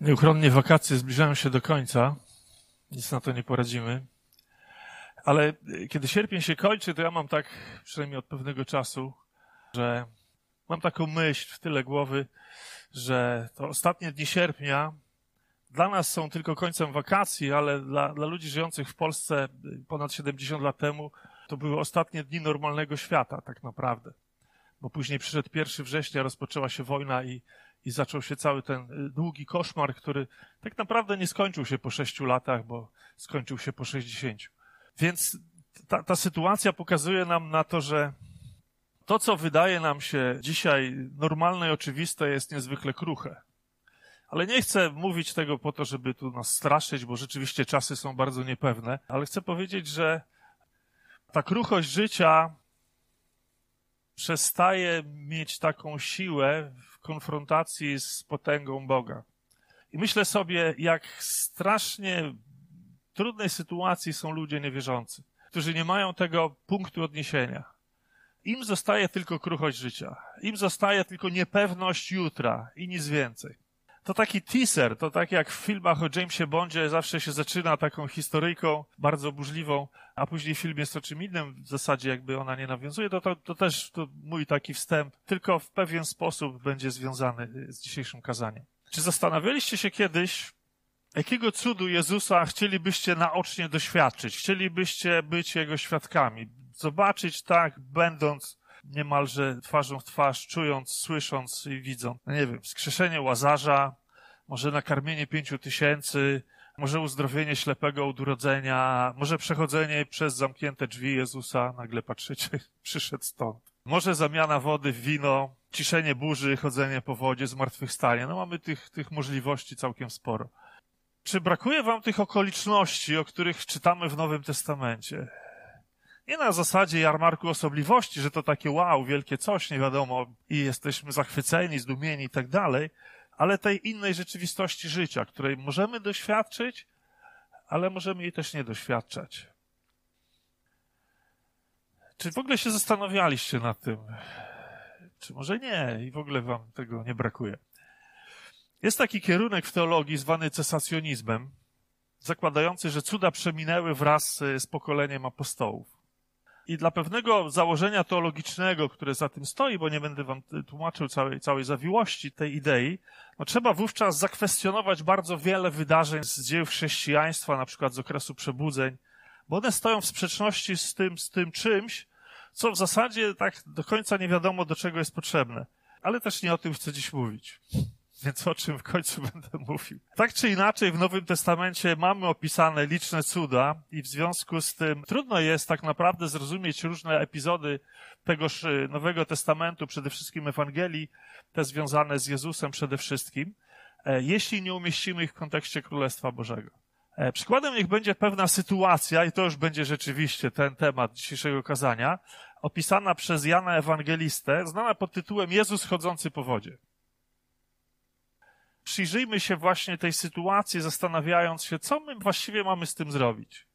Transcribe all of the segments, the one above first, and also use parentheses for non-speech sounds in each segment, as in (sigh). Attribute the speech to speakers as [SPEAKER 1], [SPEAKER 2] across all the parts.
[SPEAKER 1] Nieuchronnie wakacje zbliżają się do końca. Nic na to nie poradzimy. Ale kiedy sierpień się kończy, to ja mam tak, przynajmniej od pewnego czasu, że mam taką myśl w tyle głowy, że to ostatnie dni sierpnia dla nas są tylko końcem wakacji, ale dla, dla ludzi żyjących w Polsce ponad 70 lat temu to były ostatnie dni normalnego świata, tak naprawdę. Bo później przyszedł 1 września, rozpoczęła się wojna i i zaczął się cały ten y, długi koszmar, który tak naprawdę nie skończył się po sześciu latach, bo skończył się po sześćdziesięciu. Więc ta, ta sytuacja pokazuje nam na to, że to, co wydaje nam się dzisiaj normalne i oczywiste, jest niezwykle kruche. Ale nie chcę mówić tego po to, żeby tu nas straszyć, bo rzeczywiście czasy są bardzo niepewne, ale chcę powiedzieć, że ta kruchość życia przestaje mieć taką siłę konfrontacji z potęgą Boga. I myślę sobie, jak strasznie trudnej sytuacji są ludzie niewierzący, którzy nie mają tego punktu odniesienia. Im zostaje tylko kruchość życia. Im zostaje tylko niepewność jutra i nic więcej to taki teaser, to tak jak w filmach o Jamesie Bondzie zawsze się zaczyna taką historyjką bardzo burzliwą, a później film jest o czym innym, w zasadzie jakby ona nie nawiązuje, to, to, to też to mój taki wstęp, tylko w pewien sposób będzie związany z dzisiejszym kazaniem. Czy zastanawialiście się kiedyś, jakiego cudu Jezusa chcielibyście naocznie doświadczyć? Chcielibyście być Jego świadkami? Zobaczyć tak, będąc niemalże twarzą w twarz, czując, słysząc i widząc. No nie wiem, wskrzeszenie Łazarza, może nakarmienie pięciu tysięcy, może uzdrowienie ślepego od urodzenia, może przechodzenie przez zamknięte drzwi Jezusa, nagle patrzycie, (laughs) przyszedł stąd. Może zamiana wody w wino, ciszenie burzy, chodzenie po wodzie, zmartwychwstanie. No mamy tych, tych możliwości całkiem sporo. Czy brakuje wam tych okoliczności, o których czytamy w Nowym Testamencie? Nie na zasadzie jarmarku osobliwości, że to takie wow, wielkie coś, nie wiadomo, i jesteśmy zachwyceni, zdumieni i tak dalej, ale tej innej rzeczywistości życia, której możemy doświadczyć, ale możemy jej też nie doświadczać. Czy w ogóle się zastanawialiście nad tym? Czy może nie i w ogóle wam tego nie brakuje? Jest taki kierunek w teologii zwany cesacjonizmem, zakładający, że cuda przeminęły wraz z pokoleniem apostołów. I dla pewnego założenia teologicznego, które za tym stoi, bo nie będę wam tłumaczył całej, całej zawiłości tej idei, no trzeba wówczas zakwestionować bardzo wiele wydarzeń z dzieł chrześcijaństwa, na przykład z okresu przebudzeń, bo one stoją w sprzeczności z tym, z tym czymś, co w zasadzie tak do końca nie wiadomo, do czego jest potrzebne. Ale też nie o tym chcę dziś mówić więc o czym w końcu będę mówił. Tak czy inaczej, w Nowym Testamencie mamy opisane liczne cuda i w związku z tym trudno jest tak naprawdę zrozumieć różne epizody tegoż y, Nowego Testamentu, przede wszystkim Ewangelii, te związane z Jezusem przede wszystkim, e, jeśli nie umieścimy ich w kontekście Królestwa Bożego. E, przykładem niech będzie pewna sytuacja, i to już będzie rzeczywiście ten temat dzisiejszego kazania, opisana przez Jana Ewangelistę, znana pod tytułem Jezus chodzący po wodzie przyjrzyjmy się właśnie tej sytuacji, zastanawiając się, co my właściwie mamy z tym zrobić.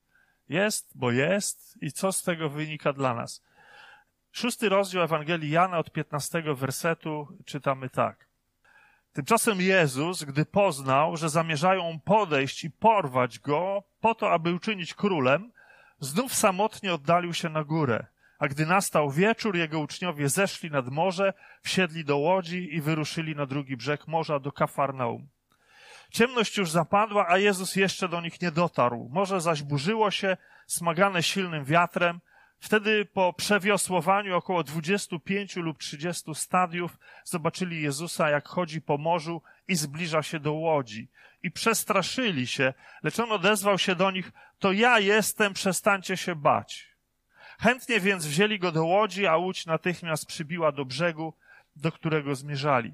[SPEAKER 1] Jest, bo jest i co z tego wynika dla nas. Szósty rozdział Ewangelii Jana od 15 wersetu czytamy tak. Tymczasem Jezus, gdy poznał, że zamierzają podejść i porwać go po to, aby uczynić królem, znów samotnie oddalił się na górę. A gdy nastał wieczór, jego uczniowie zeszli nad morze, wsiedli do łodzi i wyruszyli na drugi brzeg morza do Kafarnaum. Ciemność już zapadła, a Jezus jeszcze do nich nie dotarł. Morze zaś burzyło się, smagane silnym wiatrem. Wtedy po przewiosłowaniu około 25 lub 30 stadiów zobaczyli Jezusa, jak chodzi po morzu i zbliża się do łodzi. I przestraszyli się, lecz on odezwał się do nich, to ja jestem, przestańcie się bać. Chętnie więc wzięli go do łodzi, a łódź natychmiast przybiła do brzegu, do którego zmierzali.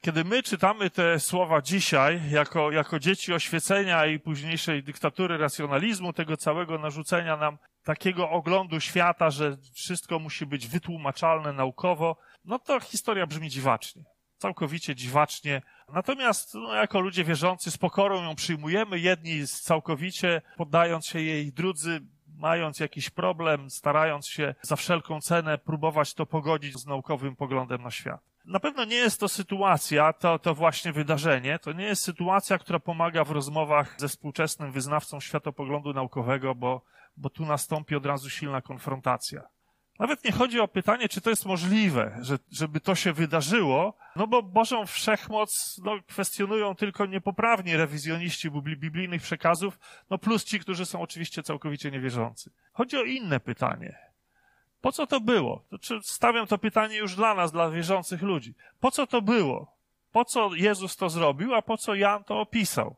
[SPEAKER 1] Kiedy my czytamy te słowa dzisiaj, jako, jako dzieci oświecenia i późniejszej dyktatury racjonalizmu, tego całego narzucenia nam takiego oglądu świata, że wszystko musi być wytłumaczalne naukowo, no to historia brzmi dziwacznie. Całkowicie dziwacznie. Natomiast no, jako ludzie wierzący z pokorą ją przyjmujemy, jedni całkowicie poddając się jej, drudzy mając jakiś problem, starając się za wszelką cenę próbować to pogodzić z naukowym poglądem na świat. na pewno nie jest to sytuacja, to, to właśnie wydarzenie, to nie jest sytuacja, która pomaga w rozmowach ze współczesnym wyznawcą światopoglądu naukowego, bo, bo tu nastąpi od razu silna konfrontacja. Nawet nie chodzi o pytanie, czy to jest możliwe, że, żeby to się wydarzyło, no bo Bożą wszechmoc no, kwestionują tylko niepoprawni rewizjoniści biblijnych przekazów, no plus ci, którzy są oczywiście całkowicie niewierzący. Chodzi o inne pytanie. Po co to było? To, czy stawiam to pytanie już dla nas, dla wierzących ludzi. Po co to było? Po co Jezus to zrobił, a po co Jan to opisał?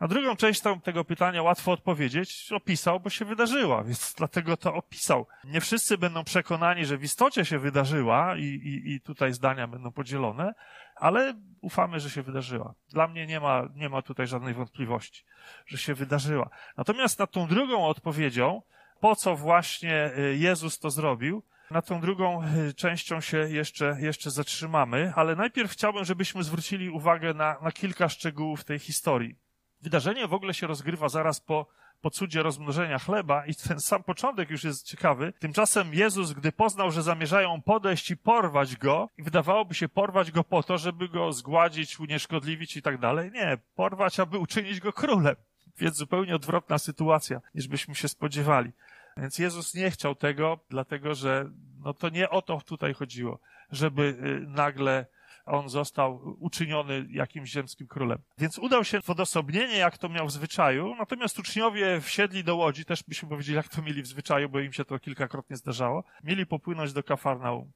[SPEAKER 1] Na drugą część tego pytania łatwo odpowiedzieć. Opisał, bo się wydarzyła, więc (laughs) dlatego to opisał. Nie wszyscy będą przekonani, że w istocie się wydarzyła i, i, i tutaj zdania będą podzielone, ale ufamy, że się wydarzyła. Dla mnie nie ma, nie ma tutaj żadnej wątpliwości, że się wydarzyła. Natomiast nad tą drugą odpowiedzią, po co właśnie y, Jezus to zrobił, na tą drugą y, częścią się jeszcze, jeszcze zatrzymamy, ale najpierw chciałbym, żebyśmy zwrócili uwagę na, na kilka szczegółów tej historii. Wydarzenie w ogóle się rozgrywa zaraz po, po cudzie rozmnożenia chleba i ten sam początek już jest ciekawy. Tymczasem Jezus, gdy poznał, że zamierzają podejść i porwać go, i wydawałoby się porwać go po to, żeby go zgładzić, unieszkodliwić i tak dalej. Nie, porwać, aby uczynić go królem. Więc zupełnie odwrotna sytuacja, niż byśmy się spodziewali. Więc Jezus nie chciał tego, dlatego że no to nie o to tutaj chodziło, żeby y, nagle on został uczyniony jakimś ziemskim królem. Więc udał się w odosobnienie, jak to miał w zwyczaju, natomiast uczniowie wsiedli do łodzi, też byśmy powiedzieli, jak to mieli w zwyczaju, bo im się to kilkakrotnie zdarzało, mieli popłynąć do Kafarnaum.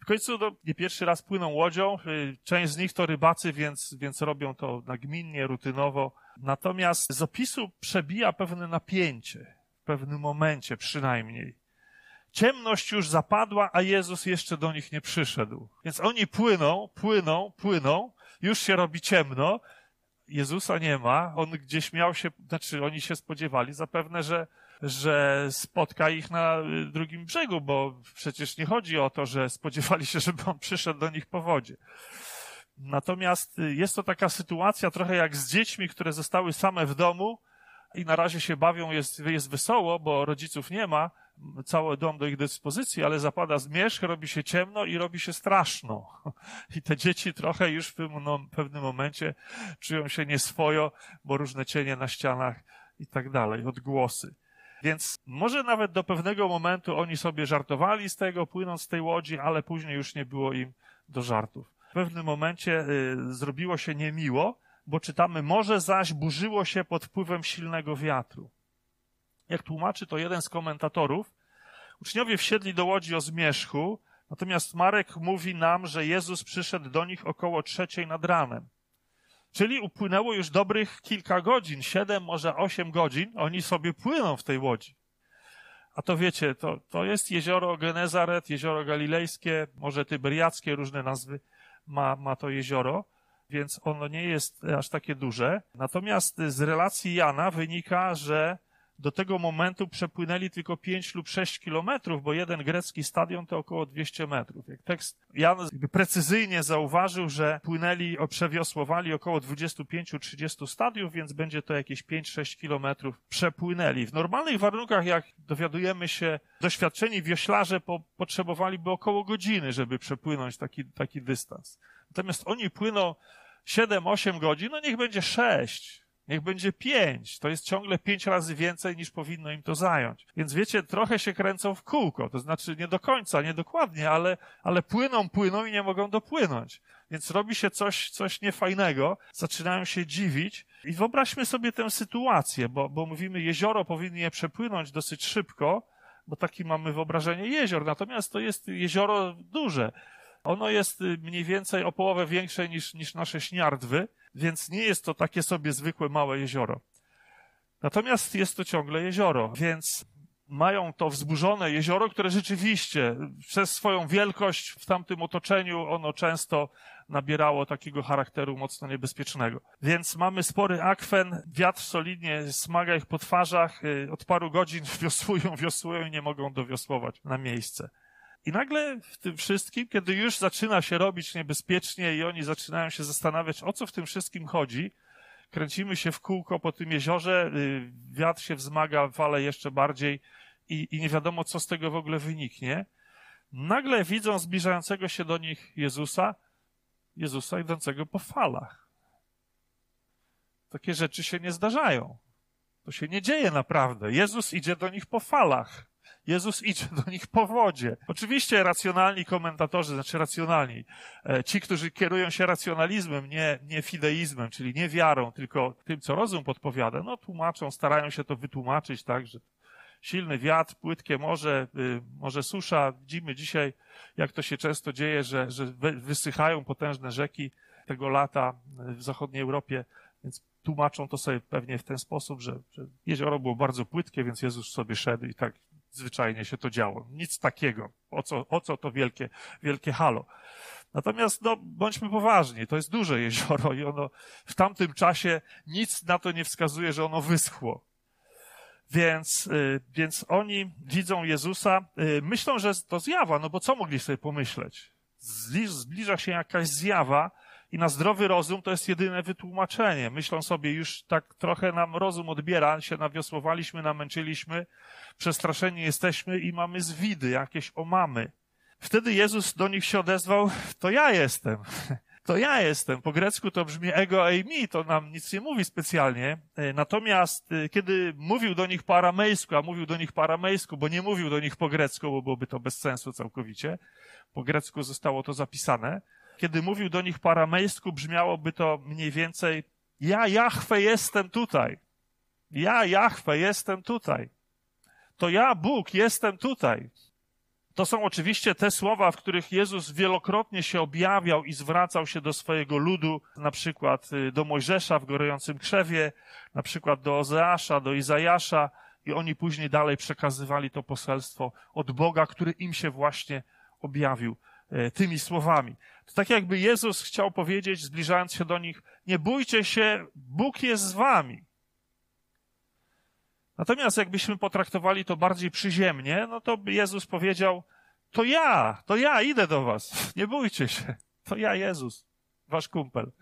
[SPEAKER 1] W końcu no, nie pierwszy raz płyną łodzią, y, część z nich to rybacy, więc, więc robią to nagminnie, rutynowo. Natomiast z opisu przebija pewne napięcie, w pewnym momencie przynajmniej. Ciemność już zapadła, a Jezus jeszcze do nich nie przyszedł. Więc oni płyną, płyną, płyną, już się robi ciemno, Jezusa nie ma, on gdzieś miał się, znaczy oni się spodziewali zapewne, że, że spotka ich na drugim brzegu, bo przecież nie chodzi o to, że spodziewali się, (laughs) żeby on przyszedł do nich po wodzie. Natomiast jest to taka sytuacja trochę jak z dziećmi, które zostały same w domu i na razie się bawią, jest, jest wesoło, bo rodziców nie ma, cały dom do ich dyspozycji, ale zapada zmierzch, robi się ciemno i robi się straszno. (laughs) I te dzieci trochę już w pewnym momencie czują się nieswojo, bo różne cienie na ścianach i tak dalej, odgłosy. Więc może nawet do pewnego momentu oni sobie żartowali z tego, płynąc z tej łodzi, ale później już nie było im do żartów. W pewnym momencie y, zrobiło się niemiło, bo czytamy, morze zaś burzyło się pod wpływem silnego wiatru. Jak tłumaczy to jeden z komentatorów, uczniowie wsiedli do łodzi o zmierzchu, natomiast Marek mówi nam, że Jezus przyszedł do nich około trzeciej nad ranem. Czyli upłynęło już dobrych kilka godzin, siedem, może osiem godzin, oni sobie płyną w tej łodzi. A to wiecie, to, to jest jezioro Genezaret, jezioro galilejskie, może tyberiackie, różne nazwy ma, ma to jezioro, więc ono nie jest aż takie duże. Natomiast z relacji Jana wynika, że do tego momentu przepłynęli tylko 5 lub 6 kilometrów, bo jeden grecki stadion to około 200 metrów. Jak tekst Jan precyzyjnie zauważył, że płynęli, przewiosłowali około 25-30 stadiów, więc będzie to jakieś 5-6 kilometrów przepłynęli. W normalnych warunkach, jak dowiadujemy się, doświadczeni wioślarze po, potrzebowaliby około godziny, żeby przepłynąć taki, taki dystans. Natomiast oni płyną 7-8 godzin, no niech będzie 6 Niech będzie pięć. To jest ciągle pięć razy więcej niż powinno im to zająć. Więc wiecie, trochę się kręcą w kółko. To znaczy nie do końca, nie dokładnie, ale, ale płyną, płyną i nie mogą dopłynąć. Więc robi się coś, coś niefajnego. Zaczynają się dziwić. I wyobraźmy sobie tę sytuację, bo, bo mówimy, jezioro powinny je przepłynąć dosyć szybko, bo taki mamy wyobrażenie jezior. Natomiast to jest jezioro duże. Ono jest mniej więcej o połowę większe niż, niż nasze śniardwy więc nie jest to takie sobie zwykłe małe jezioro. Natomiast jest to ciągle jezioro, więc mają to wzburzone jezioro, które rzeczywiście przez swoją wielkość w tamtym otoczeniu ono często nabierało takiego charakteru mocno niebezpiecznego. Więc mamy spory akwen, wiatr solidnie smaga ich po twarzach, y, od paru godzin (laughs) wiosłują, wiosłują i nie mogą dowiosłować na miejsce. I nagle w tym wszystkim, kiedy już zaczyna się robić niebezpiecznie i oni zaczynają się zastanawiać, o co w tym wszystkim chodzi, kręcimy się w kółko po tym jeziorze, y, wiatr się wzmaga, fale jeszcze bardziej i, i nie wiadomo, co z tego w ogóle wyniknie. nagle widzą zbliżającego się do nich Jezusa, Jezusa idącego po falach. Takie rzeczy się nie zdarzają. To się nie dzieje naprawdę. Jezus idzie do nich po falach. Jezus idzie do nich po wodzie. Oczywiście racjonalni komentatorzy, znaczy racjonalni, e, ci, którzy kierują się racjonalizmem, nie, nie fideizmem, czyli nie wiarą, tylko tym, co rozum podpowiada, no tłumaczą, starają się to wytłumaczyć tak, że silny wiatr, płytkie morze, y, morze susza. Widzimy dzisiaj, jak to się często dzieje, że, że wysychają potężne rzeki tego lata w zachodniej Europie, więc tłumaczą to sobie pewnie w ten sposób, że, że jezioro było bardzo płytkie, więc Jezus sobie szedł i tak zwyczajnie się to działo. Nic takiego. O co, o co to wielkie, wielkie halo? Natomiast, no, bądźmy poważni, to jest duże jezioro i ono w tamtym czasie nic na to nie wskazuje, że ono wyschło. Więc, y, więc oni widzą Jezusa, y, myślą, że to zjawa, no bo co mogli sobie pomyśleć? Zbliża się jakaś zjawa i na zdrowy rozum to jest jedyne wytłumaczenie. Myślą sobie, już tak trochę nam rozum odbiera, się nawiosłowaliśmy, namęczyliśmy, przestraszeni jesteśmy i mamy zwidy, jakieś omamy. Wtedy Jezus do nich się odezwał, to ja jestem. (laughs) To ja jestem. Po grecku to brzmi ego eimi, to nam nic nie mówi specjalnie. E, natomiast e, kiedy mówił do nich po aramejsku, a mówił do nich po aramejsku, bo nie mówił do nich po grecku, bo byłoby to bez sensu całkowicie, po grecku zostało to zapisane, kiedy mówił do nich po aramejsku, brzmiałoby to mniej więcej ja, Jahwe, jestem tutaj. Ja, Jahwe, jestem tutaj. To ja, Bóg, jestem tutaj. To są oczywiście te słowa, w których Jezus wielokrotnie się objawiał i zwracał się do swojego ludu, na przykład y, do Mojżesza w gorejącym krzewie, na przykład do Ozeasza, do Izajasza i oni później dalej przekazywali to poselstwo od Boga, który im się właśnie objawił y, tymi słowami. Tak jakby Jezus chciał powiedzieć, zbliżając się do nich, nie bójcie się, Bóg jest z wami. Natomiast jakbyśmy potraktowali to bardziej przyziemnie, no to Jezus powiedział, to ja, to ja idę do was, nie bójcie się, to ja Jezus, wasz kumpel,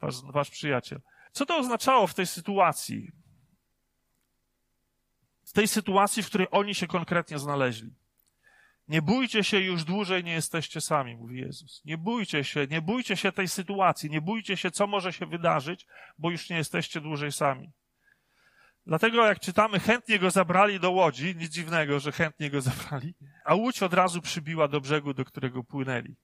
[SPEAKER 1] wasz, wasz przyjaciel. Co to oznaczało w tej sytuacji? W tej sytuacji, w której oni się konkretnie znaleźli. Nie bójcie się, już dłużej nie jesteście sami, mówi Jezus. Nie bójcie się, nie bójcie się tej sytuacji, nie bójcie się, co może się wydarzyć, bo już nie jesteście dłużej sami. Dlatego jak czytamy, chętnie go zabrali do łodzi, nic dziwnego, że chętnie go (laughs) zabrali, a łódź od razu przybiła do brzegu, do którego płynęli.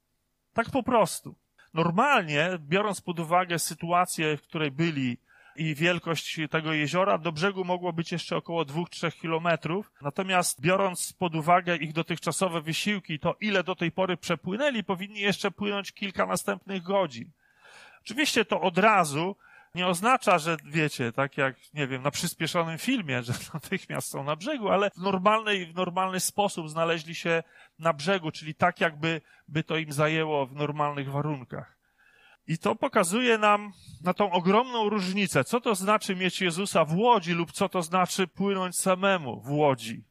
[SPEAKER 1] Tak po prostu. Normalnie, biorąc pod uwagę sytuację, w której byli i wielkość tego jeziora, do brzegu mogło być jeszcze około 2-3 kilometrów. Natomiast biorąc pod uwagę ich dotychczasowe wysiłki, to ile do tej pory przepłynęli, powinni jeszcze płynąć kilka następnych godzin. Oczywiście to od razu nie oznacza, że wiecie, tak jak, nie wiem, na przyspieszonym filmie, że (laughs) natychmiast są na brzegu, ale w normalny, w normalny sposób znaleźli się na brzegu, czyli tak jakby by to im zajęło w normalnych warunkach. I to pokazuje nam na tą ogromną różnicę, co to znaczy mieć Jezusa w łodzi lub co to znaczy płynąć samemu w łodzi.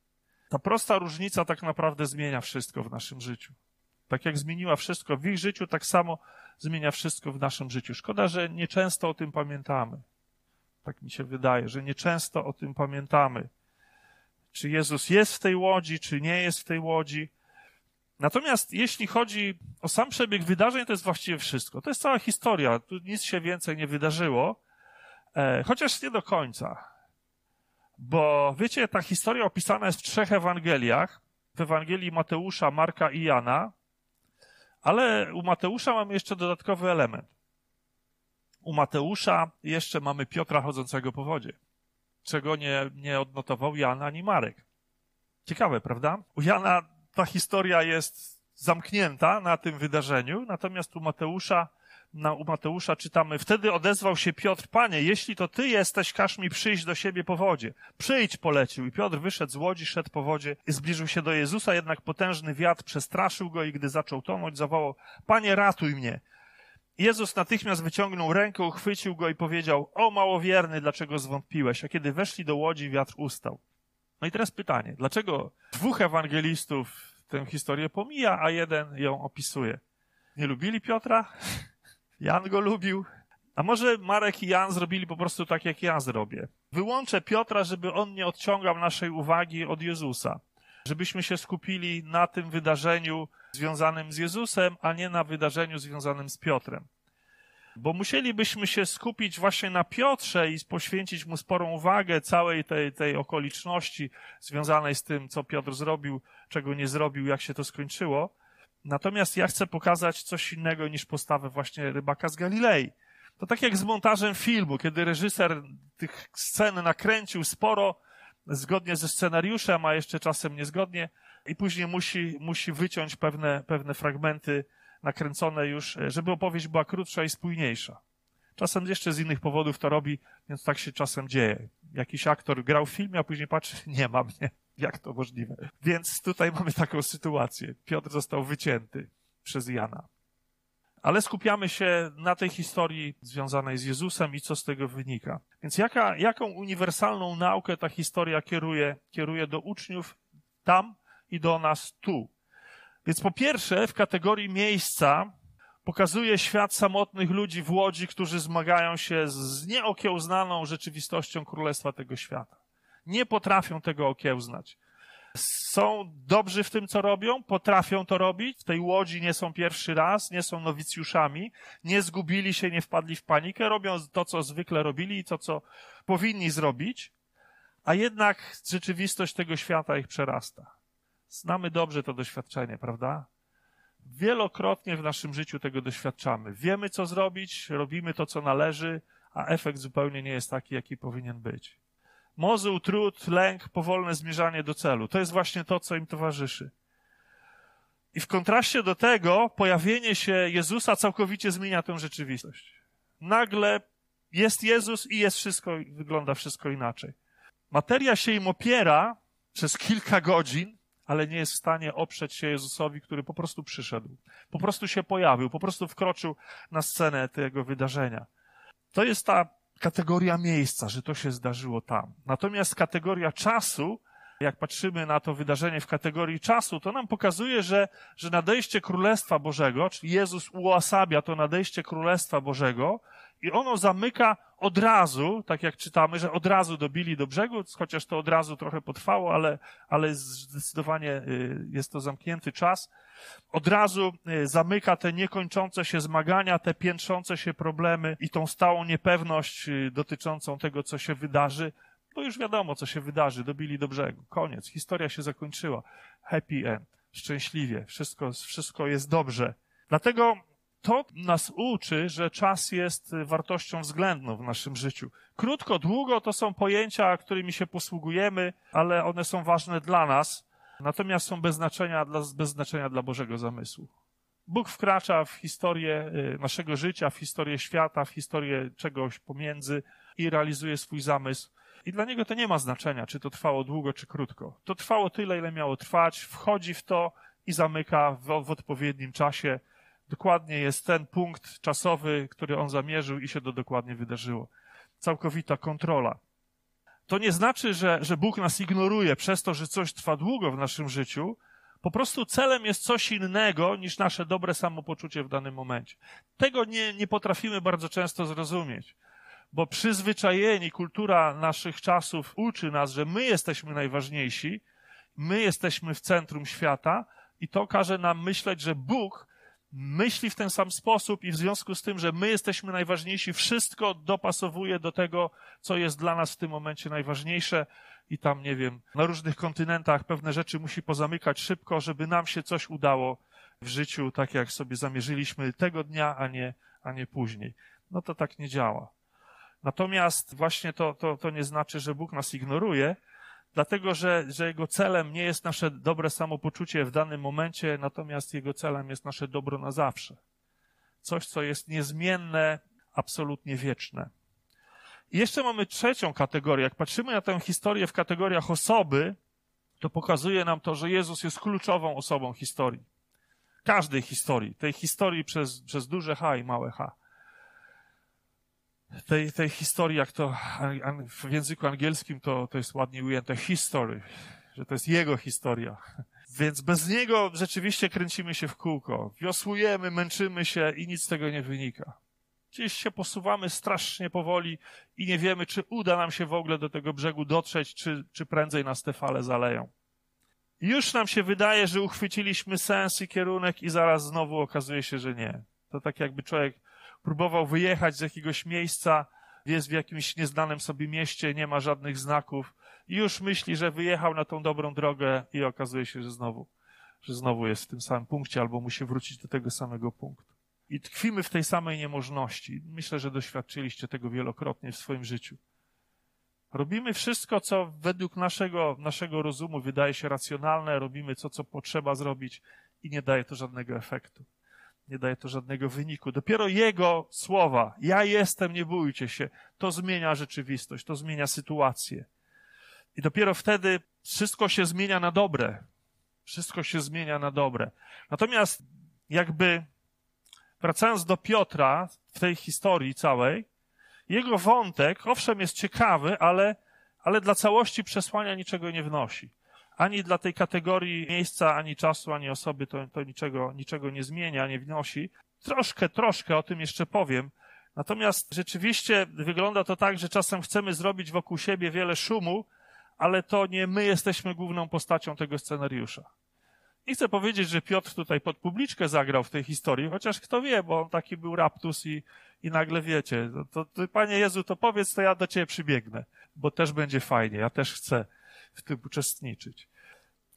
[SPEAKER 1] Ta prosta różnica tak naprawdę zmienia wszystko w naszym życiu. Tak jak zmieniła wszystko w ich życiu, tak samo zmienia wszystko w naszym życiu. Szkoda, że nieczęsto o tym pamiętamy. Tak mi się wydaje, że nieczęsto o tym pamiętamy. Czy Jezus jest w tej łodzi, czy nie jest w tej łodzi. Natomiast jeśli chodzi o sam przebieg wydarzeń, to jest właściwie wszystko. To jest cała historia. Tu nic się więcej nie wydarzyło, e, chociaż nie do końca. Bo wiecie, ta historia opisana jest w trzech Ewangeliach. W Ewangelii Mateusza, Marka i Jana. Ale u Mateusza mamy jeszcze dodatkowy element. U Mateusza jeszcze mamy Piotra chodzącego po wodzie, czego nie, nie odnotował Jan ani Marek. Ciekawe, prawda? U Jana ta historia jest zamknięta na tym wydarzeniu, natomiast u Mateusza na, u Mateusza czytamy, wtedy odezwał się Piotr, panie, jeśli to ty jesteś, każ mi przyjść do siebie po wodzie. Przyjdź, polecił. I Piotr wyszedł z łodzi, szedł po wodzie i zbliżył się do Jezusa, jednak potężny wiatr przestraszył go i gdy zaczął tonąć, zawołał, panie, ratuj mnie. Jezus natychmiast wyciągnął rękę, uchwycił go i powiedział, o małowierny, dlaczego zwątpiłeś? A kiedy weszli do łodzi, wiatr ustał. No i teraz pytanie, dlaczego dwóch ewangelistów tę historię pomija, a jeden ją opisuje? Nie lubili Piotra? (laughs) Jan go lubił. A może Marek i Jan zrobili po prostu tak, jak ja zrobię? Wyłączę Piotra, żeby on nie odciągał naszej uwagi od Jezusa. żebyśmy się skupili na tym wydarzeniu związanym z Jezusem, a nie na wydarzeniu związanym z Piotrem. Bo musielibyśmy się skupić właśnie na Piotrze i poświęcić mu sporą uwagę całej tej, tej okoliczności związanej z tym, co Piotr zrobił, czego nie zrobił, jak się to skończyło. Natomiast ja chcę pokazać coś innego niż postawę właśnie rybaka z Galilei. To tak jak z montażem filmu, kiedy reżyser tych scen nakręcił sporo, zgodnie ze scenariuszem, a jeszcze czasem niezgodnie, i później musi, musi wyciąć pewne, pewne fragmenty nakręcone już, żeby opowieść była krótsza i spójniejsza. Czasem jeszcze z innych powodów to robi, więc tak się czasem dzieje. Jakiś aktor grał w filmie, a później patrzy, (laughs) nie ma mnie. Jak to możliwe? Więc tutaj mamy taką sytuację. Piotr został wycięty przez Jana. Ale skupiamy się na tej historii związanej z Jezusem i co z tego wynika. Więc jaka, jaką uniwersalną naukę ta historia kieruje, kieruje do uczniów tam i do nas tu? Więc po pierwsze, w kategorii miejsca pokazuje świat samotnych ludzi w łodzi, którzy zmagają się z nieokiełznaną rzeczywistością królestwa tego świata. Nie potrafią tego okiełznać są dobrzy w tym, co robią, potrafią to robić. W tej łodzi nie są pierwszy raz, nie są nowicjuszami, nie zgubili się, nie wpadli w panikę, robią to, co zwykle robili i to, co powinni zrobić, a jednak rzeczywistość tego świata ich przerasta. Znamy dobrze to doświadczenie, prawda? Wielokrotnie w naszym życiu tego doświadczamy. Wiemy, co zrobić, robimy to, co należy, a efekt zupełnie nie jest taki, jaki powinien być. Mozuł, trud, lęk, powolne zmierzanie do celu. To jest właśnie to, co im towarzyszy. I w kontraście do tego pojawienie się Jezusa całkowicie zmienia tę rzeczywistość. Nagle jest Jezus i jest wszystko, wygląda wszystko inaczej. Materia się im opiera przez kilka godzin, ale nie jest w stanie oprzeć się Jezusowi, który po prostu przyszedł. Po prostu się pojawił, po prostu wkroczył na scenę tego wydarzenia. To jest ta kategoria miejsca, że to się zdarzyło tam. Natomiast kategoria czasu, jak patrzymy na to wydarzenie w kategorii czasu, to nam pokazuje, że, że nadejście Królestwa Bożego, czyli Jezus uosabia to nadejście Królestwa Bożego i ono zamyka od razu, tak jak czytamy, że od razu dobili do brzegu, chociaż to od razu trochę potrwało, ale, ale zdecydowanie y, jest to zamknięty czas. Od razu y, zamyka te niekończące się zmagania, te piętrzące się problemy i tą stałą niepewność y, dotyczącą tego, co się wydarzy, bo już wiadomo, co się wydarzy, dobili do brzegu. Koniec, historia się zakończyła. Happy end, szczęśliwie, wszystko, wszystko jest dobrze. Dlatego to nas uczy, że czas jest wartością względną w naszym życiu. Krótko, długo to są pojęcia, którymi się posługujemy, ale one są ważne dla nas, natomiast są bez znaczenia dla, bez znaczenia dla Bożego zamysłu. Bóg wkracza w historię y, naszego życia, w historię świata, w historię czegoś pomiędzy i realizuje swój zamysł. I dla niego to nie ma znaczenia, czy to trwało długo, czy krótko. To trwało tyle, ile miało trwać, wchodzi w to i zamyka w, w odpowiednim czasie dokładnie jest ten punkt czasowy, który on zamierzył i się to dokładnie wydarzyło. Całkowita kontrola. To nie znaczy, że, że Bóg nas ignoruje przez to, że coś trwa długo w naszym życiu. Po prostu celem jest coś innego niż nasze dobre samopoczucie w danym momencie. Tego nie, nie potrafimy bardzo często zrozumieć, bo przyzwyczajeni, kultura naszych czasów uczy nas, że my jesteśmy najważniejsi, my jesteśmy w centrum świata i to każe nam myśleć, że Bóg myśli w ten sam sposób i w związku z tym, że my jesteśmy najważniejsi, wszystko dopasowuje do tego, co jest dla nas w tym momencie najważniejsze i tam, nie wiem, na różnych kontynentach pewne rzeczy musi pozamykać szybko, żeby nam się coś udało w życiu, tak jak sobie zamierzyliśmy tego dnia, a nie, a nie później. No to tak nie działa. Natomiast właśnie to, to, to nie znaczy, że Bóg nas ignoruje, dlatego że, że jego celem nie jest nasze dobre samopoczucie w danym momencie, natomiast jego celem jest nasze dobro na zawsze. Coś, co jest niezmienne, absolutnie wieczne. I jeszcze mamy trzecią kategorię. Jak patrzymy na tę historię w kategoriach osoby, to pokazuje nam to, że Jezus jest kluczową osobą historii. Każdej historii. Tej historii przez, przez duże H i małe H tej, tej historii, jak to w języku angielskim to, to jest ładnie ujęte, history, że to jest jego historia. Więc bez niego rzeczywiście kręcimy się w kółko, wiosłujemy, męczymy się i nic z tego nie wynika. Gdzieś się posuwamy strasznie powoli i nie wiemy, czy uda nam się w ogóle do tego brzegu dotrzeć, czy, czy prędzej nas te fale zaleją. Już nam się wydaje, że uchwyciliśmy sens i kierunek i zaraz znowu okazuje się, że nie. To tak jakby człowiek próbował wyjechać z jakiegoś miejsca, jest w jakimś nieznanym sobie mieście, nie ma żadnych znaków i już myśli, że wyjechał na tą dobrą drogę i okazuje się, że znowu, że znowu jest w tym samym punkcie albo musi wrócić do tego samego punktu. I tkwimy w tej samej niemożności. Myślę, że doświadczyliście tego wielokrotnie w swoim życiu. Robimy wszystko, co według naszego, naszego rozumu wydaje się racjonalne, robimy to, co potrzeba zrobić i nie daje to żadnego efektu. Nie daje to żadnego wyniku. Dopiero Jego słowa, ja jestem, nie bójcie się, to zmienia rzeczywistość, to zmienia sytuację. I dopiero wtedy wszystko się zmienia na dobre. Wszystko się zmienia na dobre. Natomiast jakby wracając do Piotra w tej historii całej, jego wątek, owszem, jest ciekawy, ale, ale dla całości przesłania niczego nie wnosi. Ani dla tej kategorii miejsca, ani czasu, ani osoby to, to niczego, niczego nie zmienia, nie wnosi. Troszkę, troszkę o tym jeszcze powiem. Natomiast rzeczywiście wygląda to tak, że czasem chcemy zrobić wokół siebie wiele szumu, ale to nie my jesteśmy główną postacią tego scenariusza. Nie chcę powiedzieć, że Piotr tutaj pod publiczkę zagrał w tej historii, chociaż kto wie, bo on taki był raptus i, i nagle wiecie, to, to, Panie Jezu, to powiedz, to ja do Ciebie przybiegnę, bo też będzie fajnie, ja też chcę w tym uczestniczyć.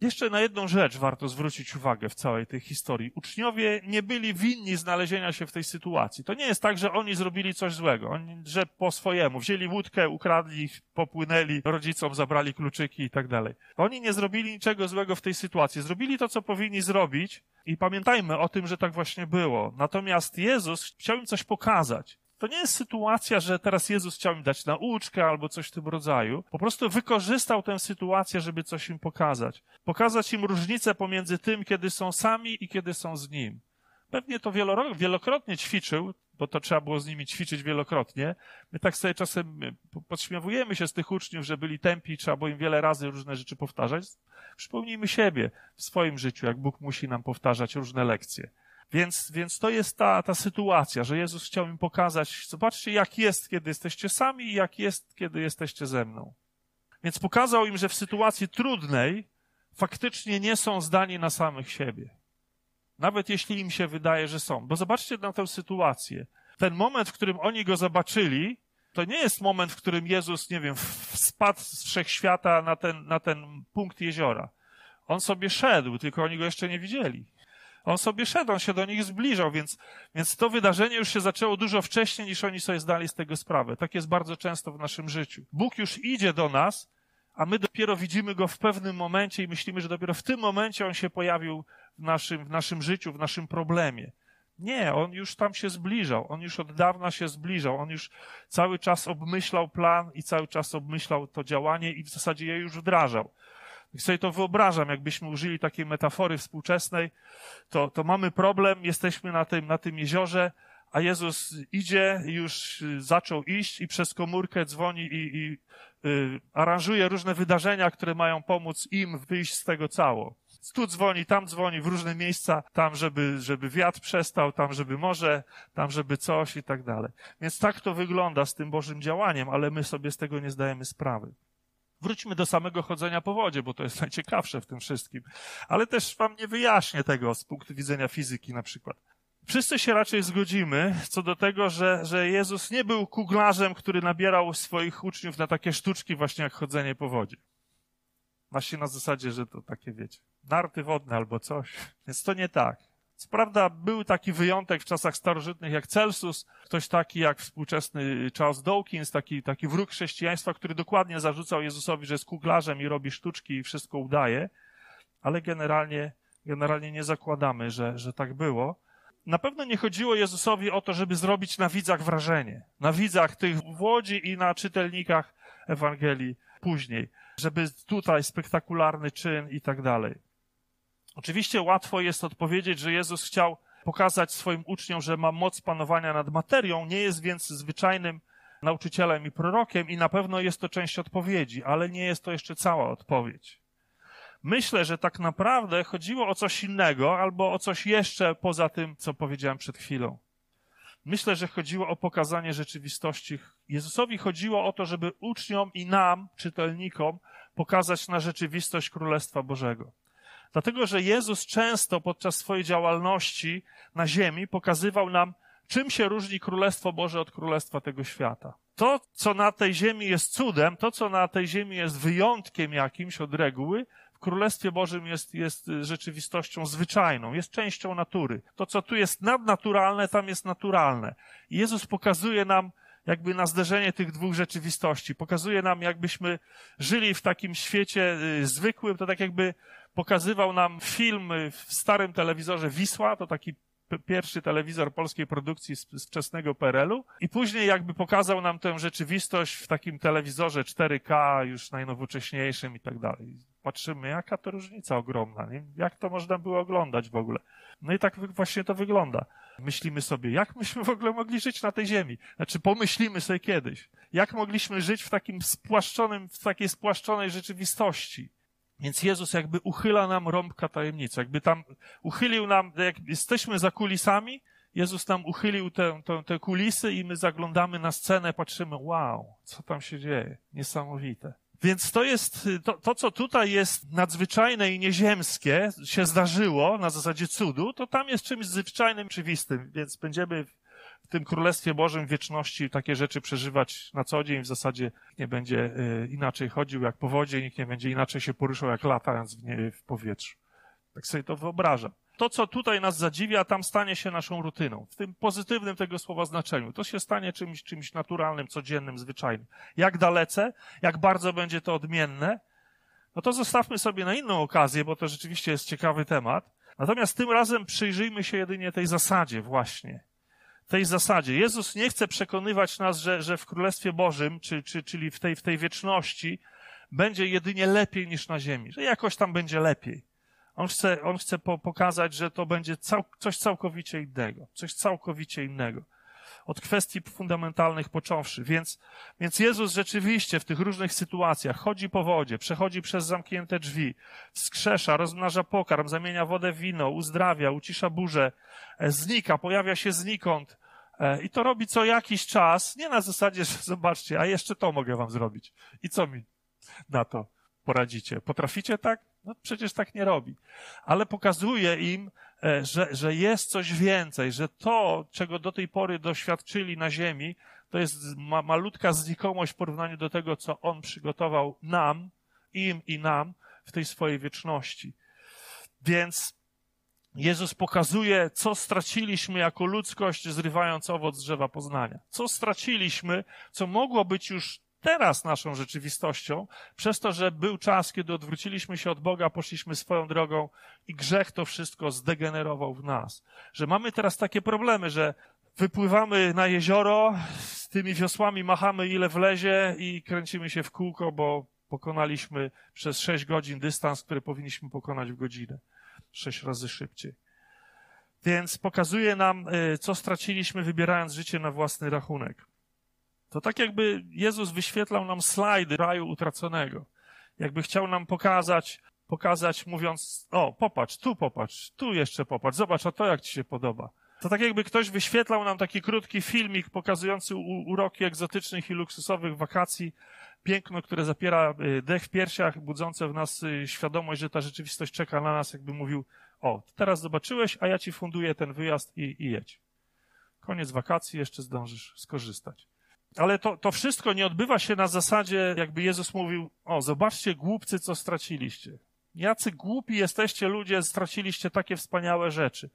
[SPEAKER 1] Jeszcze na jedną rzecz warto zwrócić uwagę w całej tej historii. Uczniowie nie byli winni znalezienia się w tej sytuacji. To nie jest tak, że oni zrobili coś złego, oni, że po swojemu wzięli łódkę, ukradli, popłynęli, rodzicom zabrali kluczyki i tak dalej. Oni nie zrobili niczego złego w tej sytuacji. Zrobili to, co powinni zrobić i pamiętajmy o tym, że tak właśnie było. Natomiast Jezus chciał im coś pokazać. To nie jest sytuacja, że teraz Jezus chciał im dać nauczkę albo coś w tym rodzaju. Po prostu wykorzystał tę sytuację, żeby coś im pokazać. Pokazać im różnicę pomiędzy tym, kiedy są sami i kiedy są z Nim. Pewnie to wielokrotnie ćwiczył, bo to trzeba było z nimi ćwiczyć wielokrotnie. My tak sobie czasem podśmiewujemy się z tych uczniów, że byli tępi, trzeba było im wiele razy różne rzeczy powtarzać. Przypomnijmy siebie w swoim życiu, jak Bóg musi nam powtarzać różne lekcje. Więc, więc to jest ta, ta sytuacja, że Jezus chciał im pokazać, zobaczcie, jak jest, kiedy jesteście sami i jak jest, kiedy jesteście ze mną. Więc pokazał im, że w sytuacji trudnej faktycznie nie są zdani na samych siebie. Nawet jeśli im się wydaje, że są. Bo zobaczcie na tę sytuację. Ten moment, w którym oni go zobaczyli, to nie jest moment, w którym Jezus, nie wiem, spadł z wszechświata na ten, na ten punkt jeziora. On sobie szedł, tylko oni go jeszcze nie widzieli. On sobie szedł, on się do nich zbliżał, więc, więc to wydarzenie już się zaczęło dużo wcześniej, niż oni sobie zdali z tego sprawę. Tak jest bardzo często w naszym życiu. Bóg już idzie do nas, a my dopiero widzimy go w pewnym momencie i myślimy, że dopiero w tym momencie on się pojawił w naszym, w naszym życiu, w naszym problemie. Nie, on już tam się zbliżał, on już od dawna się zbliżał, on już cały czas obmyślał plan i cały czas obmyślał to działanie i w zasadzie je już wdrażał. I sobie to wyobrażam, jakbyśmy użyli takiej metafory współczesnej, to, to mamy problem, jesteśmy na tym, na tym jeziorze, a Jezus idzie, już zaczął iść i przez komórkę dzwoni i, i y, aranżuje różne wydarzenia, które mają pomóc im wyjść z tego cało. Tu dzwoni, tam dzwoni, w różne miejsca, tam, żeby, żeby wiatr przestał, tam, żeby morze, tam, żeby coś i tak dalej. Więc tak to wygląda z tym Bożym działaniem, ale my sobie z tego nie zdajemy sprawy. Wróćmy do samego chodzenia po wodzie, bo to jest (laughs) najciekawsze w tym wszystkim. Ale też wam nie wyjaśnię tego z punktu widzenia fizyki na przykład. Wszyscy się raczej zgodzimy co do tego, że, że Jezus nie był kuglarzem, który nabierał swoich uczniów na takie sztuczki właśnie jak chodzenie po wodzie. Właśnie na zasadzie, że to takie, wiecie, narty wodne albo coś. Więc to nie tak. Co prawda był taki wyjątek w czasach starożytnych jak Celsus, ktoś taki jak współczesny Charles Dawkins, taki, taki wróg chrześcijaństwa, który dokładnie zarzucał Jezusowi, że jest kuglarzem i robi sztuczki i wszystko udaje, ale generalnie, generalnie nie zakładamy, że, że tak było. Na pewno nie chodziło Jezusowi o to, żeby zrobić na widzach wrażenie. Na widzach tych w Łodzi i na czytelnikach Ewangelii później. Żeby tutaj spektakularny czyn i tak dalej. Oczywiście łatwo jest odpowiedzieć, że Jezus chciał pokazać swoim uczniom, że ma moc panowania nad materią, nie jest więc zwyczajnym nauczycielem i prorokiem i na pewno jest to część odpowiedzi, ale nie jest to jeszcze cała odpowiedź. Myślę, że tak naprawdę chodziło o coś innego albo o coś jeszcze poza tym, co powiedziałem przed chwilą. Myślę, że chodziło o pokazanie rzeczywistości. Jezusowi chodziło o to, żeby uczniom i nam, czytelnikom, pokazać na rzeczywistość Królestwa Bożego. Dlatego, że Jezus często podczas swojej działalności na ziemi pokazywał nam, czym się różni Królestwo Boże od Królestwa tego świata. To, co na tej ziemi jest cudem, to, co na tej ziemi jest wyjątkiem jakimś od reguły, w Królestwie Bożym jest, jest rzeczywistością zwyczajną, jest częścią natury. To, co tu jest nadnaturalne, tam jest naturalne. I Jezus pokazuje nam, jakby na zderzenie tych dwóch rzeczywistości. Pokazuje nam, jakbyśmy żyli w takim świecie y, zwykłym, to tak jakby pokazywał nam film w starym telewizorze Wisła, to taki pierwszy telewizor polskiej produkcji z, wczesnego PRL-u i później jakby pokazał nam tę rzeczywistość w takim telewizorze 4K, już najnowocześniejszym i tak dalej. Patrzymy, jaka to różnica ogromna, nie? jak to można było oglądać w ogóle. No i tak właśnie to wygląda. Myślimy sobie, jak myśmy w ogóle mogli żyć na tej ziemi? Znaczy, pomyślimy sobie kiedyś, jak mogliśmy żyć w takim spłaszczonym, w takiej spłaszczonej rzeczywistości. Więc Jezus jakby uchyla nam rąbka tajemnicy, jakby tam uchylił nam, jak jesteśmy za kulisami, Jezus nam uchylił te, te, te kulisy i my zaglądamy na scenę, patrzymy, wow, co tam się dzieje? Niesamowite. Więc to jest, to, to, co tutaj jest nadzwyczajne i nieziemskie, się zdarzyło na zasadzie cudu, to tam jest czymś zwyczajnym, oczywistym, więc będziemy w tym Królestwie Bożym wieczności takie rzeczy przeżywać na co dzień. W zasadzie nie będzie y, inaczej chodził jak po wodzie, nikt nie będzie inaczej się poruszał jak latając w, nie, w powietrzu. Tak sobie to wyobrażam. To, co tutaj nas zadziwia, tam stanie się naszą rutyną. W tym pozytywnym tego słowa znaczeniu. To się stanie czymś, czymś naturalnym, codziennym, zwyczajnym. Jak dalece, jak bardzo będzie to odmienne, no to zostawmy sobie na inną okazję, bo to rzeczywiście jest ciekawy temat. Natomiast tym razem przyjrzyjmy się jedynie tej zasadzie właśnie tej zasadzie. Jezus nie chce przekonywać nas, że, że w Królestwie Bożym, czy, czy, czyli w tej, w tej wieczności, będzie jedynie lepiej niż na ziemi, że jakoś tam będzie lepiej. On chce, on chce po, pokazać, że to będzie cał, coś całkowicie innego, coś całkowicie innego. Od kwestii fundamentalnych począwszy. Więc, więc Jezus rzeczywiście w tych różnych sytuacjach chodzi po wodzie, przechodzi przez zamknięte drzwi, wskrzesza, rozmnaża pokarm, zamienia wodę w wino, uzdrawia, ucisza burzę, e, znika, pojawia się znikąd. E, I to robi co jakiś czas, nie na zasadzie, że (laughs) zobaczcie, a jeszcze to mogę wam zrobić. I co mi na to poradzicie? Potraficie tak? No przecież tak nie robi. Ale pokazuje im, że, że jest coś więcej, że to, czego do tej pory doświadczyli na ziemi, to jest ma, malutka znikomość w porównaniu do tego, co On przygotował nam, im i nam w tej swojej wieczności. Więc Jezus pokazuje, co straciliśmy jako ludzkość, zrywając owoc drzewa poznania. Co straciliśmy, co mogło być już teraz naszą rzeczywistością, przez to, że był czas, kiedy odwróciliśmy się od Boga, poszliśmy swoją drogą i grzech to wszystko zdegenerował w nas. Że mamy teraz takie problemy, że wypływamy na jezioro, z tymi wiosłami machamy ile wlezie i kręcimy się w kółko, bo pokonaliśmy przez sześć godzin dystans, który powinniśmy pokonać w godzinę. Sześć razy szybciej. Więc pokazuje nam, y, co straciliśmy, wybierając życie na własny rachunek. To tak jakby Jezus wyświetlał nam slajdy raju utraconego. Jakby chciał nam pokazać, pokazać mówiąc, o, popatrz, tu popatrz, tu jeszcze popatrz, zobacz, a to jak ci się podoba. To tak jakby ktoś wyświetlał nam taki krótki filmik pokazujący uroki egzotycznych i luksusowych wakacji, piękno, które zapiera y, dech w piersiach, budzące w nas y, świadomość, że ta rzeczywistość czeka na nas, jakby mówił, o, teraz zobaczyłeś, a ja ci funduję ten wyjazd i, i jedź. Koniec wakacji, jeszcze zdążysz skorzystać. Ale to, to wszystko nie odbywa się na zasadzie, jakby Jezus mówił, o, zobaczcie głupcy, co straciliście. Jacy głupi jesteście ludzie, straciliście takie wspaniałe rzeczy.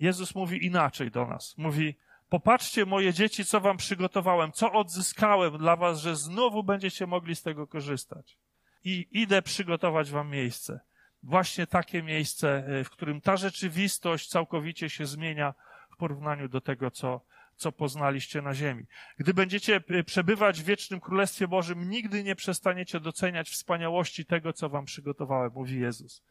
[SPEAKER 1] Jezus mówi inaczej do nas. Mówi, popatrzcie moje dzieci, co wam przygotowałem, co odzyskałem dla was, że znowu będziecie mogli z tego korzystać. I idę przygotować wam miejsce. Właśnie takie miejsce, e, w którym ta rzeczywistość całkowicie się zmienia w porównaniu do tego, co, co poznaliście na ziemi. Gdy będziecie y, przebywać w wiecznym Królestwie Bożym, nigdy nie przestaniecie doceniać wspaniałości tego, co wam przygotowałem, mówi Jezus.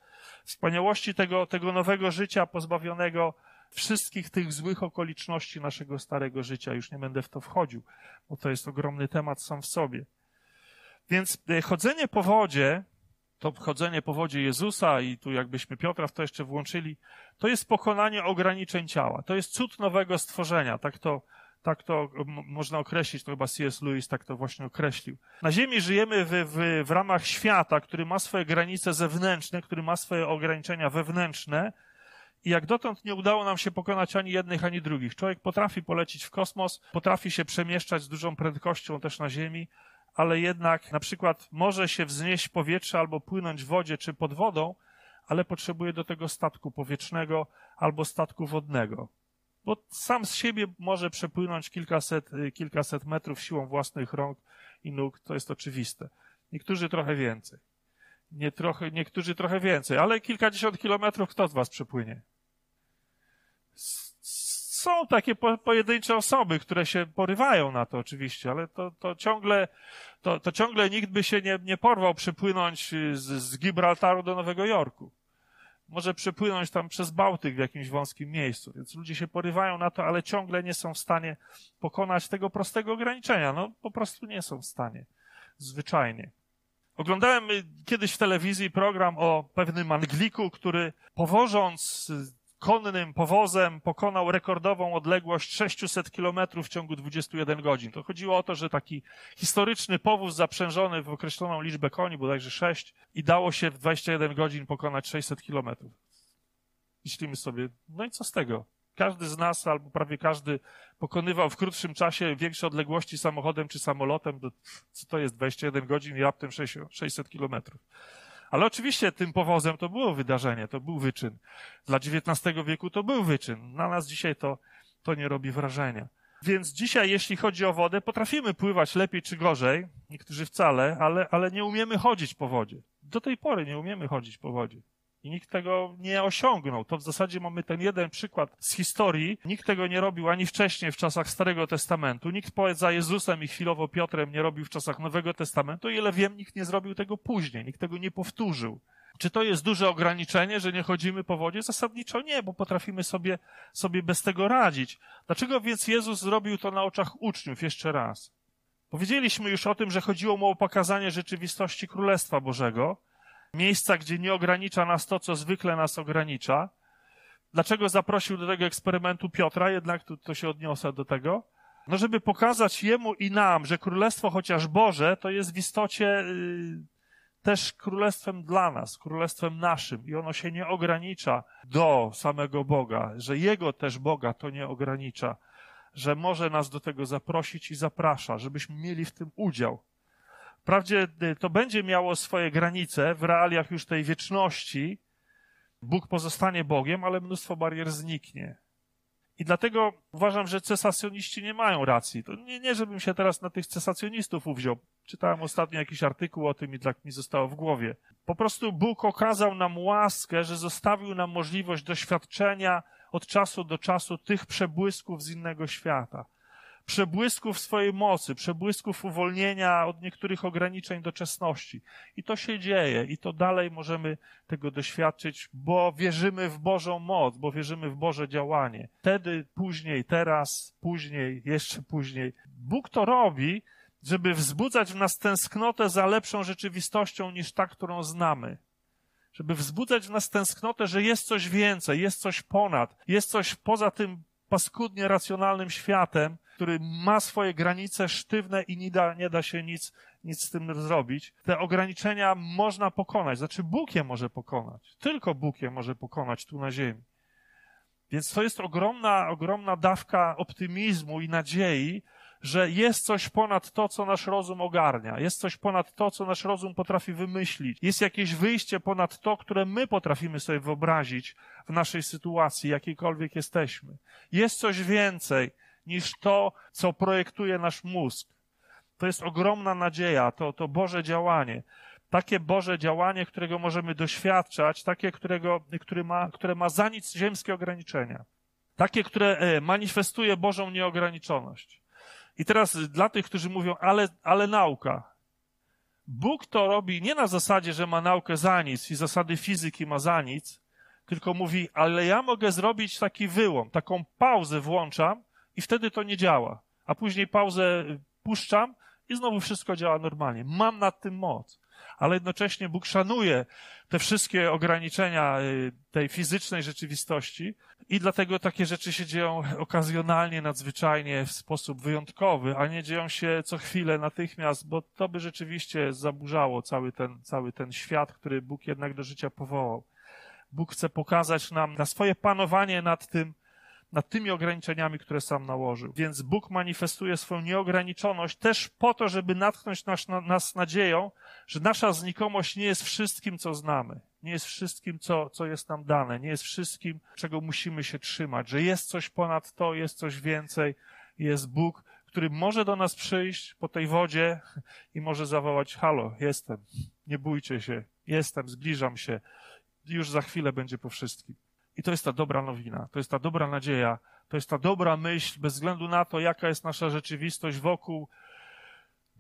[SPEAKER 1] Wspaniałości tego, tego nowego życia pozbawionego wszystkich tych złych okoliczności naszego starego życia. Już nie będę w to wchodził, bo to jest ogromny temat sam w sobie. Więc y, chodzenie po wodzie to chodzenie po wodzie Jezusa i tu jakbyśmy Piotra w to jeszcze włączyli, to jest pokonanie ograniczeń ciała. To jest cud nowego stworzenia. Tak to, Tak to można określić, to chyba C.S. Lewis tak to właśnie określił. Na Ziemi żyjemy w, w, w ramach świata, który ma swoje granice zewnętrzne, który ma swoje ograniczenia wewnętrzne, i jak dotąd nie udało nam się pokonać ani jednych, ani drugich. Człowiek potrafi polecić w kosmos, potrafi się przemieszczać z dużą prędkością też na Ziemi, ale jednak na przykład może się wznieść w powietrze albo płynąć w wodzie czy pod wodą, ale potrzebuje do tego statku powietrznego albo statku wodnego. Bo sam z siebie może przepłynąć kilkaset, kilkaset metrów siłą własnych rąk i nóg, to jest oczywiste. Niektórzy trochę więcej. Nie trochę, niektórzy trochę więcej, ale kilkadziesiąt kilometrów kto z was przepłynie? Są takie po, pojedyncze osoby, które się porywają na to oczywiście, ale to, to ciągle, to, to ciągle nikt by się nie, nie porwał przepłynąć z, z Gibraltaru do Nowego Jorku. Może przepłynąć tam przez Bałtyk w jakimś wąskim miejscu, więc ludzie się porywają na to, ale ciągle nie są w stanie pokonać tego prostego ograniczenia. No, po prostu nie są w stanie. Zwyczajnie. Oglądałem kiedyś w telewizji program o pewnym Angliku, który powożąc konnym powozem pokonał rekordową odległość 600 kilometrów w ciągu 21 godzin. To chodziło o to, że taki historyczny powóz zaprzężony w określoną liczbę koni, bodajże 6, i dało się w 21 godzin pokonać 600 kilometrów. Myślimy sobie, no i co z tego? Każdy z nas, albo prawie każdy, pokonywał w krótszym czasie większe odległości samochodem czy samolotem. Co to jest 21 godzin i raptem 600 kilometrów. Ale oczywiście tym powozem to było wydarzenie, to był wyczyn. Dla XIX wieku to był wyczyn. Na nas dzisiaj to, to nie robi wrażenia. Więc dzisiaj, jeśli chodzi o wodę, potrafimy pływać lepiej czy gorzej, niektórzy wcale, ale, ale nie umiemy chodzić po wodzie. Do tej pory nie umiemy chodzić po wodzie. I nikt tego nie osiągnął. To w zasadzie mamy ten jeden przykład z historii. Nikt tego nie robił ani wcześniej w czasach Starego Testamentu. Nikt poza Jezusem i chwilowo Piotrem nie robił w czasach Nowego Testamentu. Ile wiem, nikt nie zrobił tego później. Nikt tego nie powtórzył. Czy to jest duże ograniczenie, że nie chodzimy po wodzie? Zasadniczo nie, bo potrafimy sobie, sobie bez tego radzić. Dlaczego więc Jezus zrobił to na oczach uczniów jeszcze raz? Powiedzieliśmy już o tym, że chodziło mu o pokazanie rzeczywistości Królestwa Bożego, miejsca, gdzie nie ogranicza nas to, co zwykle nas ogranicza. Dlaczego zaprosił do tego eksperymentu Piotra? Jednak tu to się odniosę do tego. No, żeby pokazać jemu i nam, że królestwo chociaż Boże, to jest w istocie yy, też królestwem dla nas, królestwem naszym i ono się nie ogranicza do samego Boga, że Jego też Boga to nie ogranicza, że może nas do tego zaprosić i zaprasza, żebyśmy mieli w tym udział. Wprawdzie y, to będzie miało swoje granice w realiach już tej wieczności. Bóg pozostanie Bogiem, ale mnóstwo barier zniknie. I dlatego uważam, że cesacjoniści nie mają racji. To nie, nie, żebym się teraz na tych cesacjonistów uwziął. Czytałem ostatnio jakiś artykuł o tym i tak mi zostało w głowie. Po prostu Bóg okazał nam łaskę, że zostawił nam możliwość doświadczenia od czasu do czasu tych przebłysków z innego świata przebłysków swojej mocy, przebłysków uwolnienia od niektórych ograniczeń doczesności. I to się dzieje i to dalej możemy tego doświadczyć, bo wierzymy w Bożą moc, bo wierzymy w Boże działanie. Wtedy, później, teraz, później, jeszcze później. Bóg to robi, żeby wzbudzać w nas tęsknotę za lepszą rzeczywistością niż ta, którą znamy. Żeby wzbudzać w nas tęsknotę, że jest coś więcej, jest coś ponad, jest coś poza tym paskudnie racjonalnym światem, który ma swoje granice sztywne i nie da, nie da się nic, nic z tym zrobić. Te ograniczenia można pokonać, znaczy Bóg je może pokonać. Tylko Bóg je może pokonać tu na ziemi. Więc to jest ogromna, ogromna dawka optymizmu i nadziei, że jest coś ponad to, co nasz rozum ogarnia, jest coś ponad to, co nasz rozum potrafi wymyślić, jest jakieś wyjście ponad to, które my potrafimy sobie wyobrazić w naszej sytuacji, jakiejkolwiek jesteśmy. Jest coś więcej, niż to, co projektuje nasz mózg. To jest ogromna nadzieja, to, to Boże działanie. Takie Boże działanie, którego możemy doświadczać, takie, którego, które, ma, które ma za nic ziemskie ograniczenia. Takie, które e, manifestuje Bożą nieograniczoność. I teraz dla tych, którzy mówią, ale, ale nauka. Bóg to robi nie na zasadzie, że ma naukę za nic i zasady fizyki ma za nic, tylko mówi, ale ja mogę zrobić taki wyłom, taką pauzę włączam i wtedy to nie działa. A później pauzę puszczam i znowu wszystko działa normalnie. Mam nad tym moc. Ale jednocześnie Bóg szanuje te wszystkie ograniczenia y, tej fizycznej rzeczywistości i dlatego takie rzeczy się dzieją okazjonalnie, nadzwyczajnie, w sposób wyjątkowy, a nie dzieją się co chwilę, natychmiast, bo to by rzeczywiście zaburzało cały ten, cały ten świat, który Bóg jednak do życia powołał. Bóg chce pokazać nam na swoje panowanie nad tym, nad tymi ograniczeniami, które sam nałożył. Więc Bóg manifestuje swoją nieograniczoność też po to, żeby natchnąć nas, nas nadzieją, że nasza znikomość nie jest wszystkim, co znamy. Nie jest wszystkim, co, co jest nam dane. Nie jest wszystkim, czego musimy się trzymać. Że jest coś ponad to, jest coś więcej. Jest Bóg, który może do nas przyjść po tej wodzie i może zawołać: Halo, jestem. Nie bójcie się. Jestem, zbliżam się. Już za chwilę będzie po wszystkim. I to jest ta dobra nowina, to jest ta dobra nadzieja, to jest ta dobra myśl, bez względu na to, jaka jest nasza rzeczywistość wokół,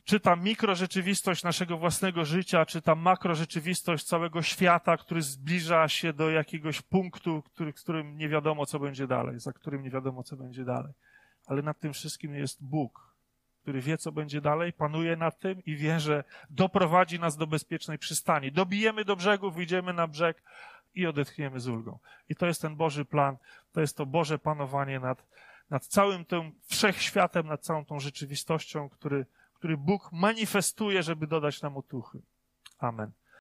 [SPEAKER 1] czy ta mikrorzeczywistość naszego własnego życia, czy ta makrorzeczywistość całego świata, który zbliża się do jakiegoś punktu, który, którym nie wiadomo, co będzie dalej, za którym nie wiadomo, co będzie dalej. Ale nad tym wszystkim jest Bóg, który wie, co będzie dalej, panuje nad tym i wie, że doprowadzi nas do bezpiecznej przystani. Dobijemy do brzegu, wyjdziemy na brzeg, i odetchniemy z ulgą. I to jest ten Boży plan, to jest to Boże panowanie nad, nad całym tym wszechświatem, nad całą tą rzeczywistością, który, który Bóg manifestuje, żeby dodać nam otuchy. Amen.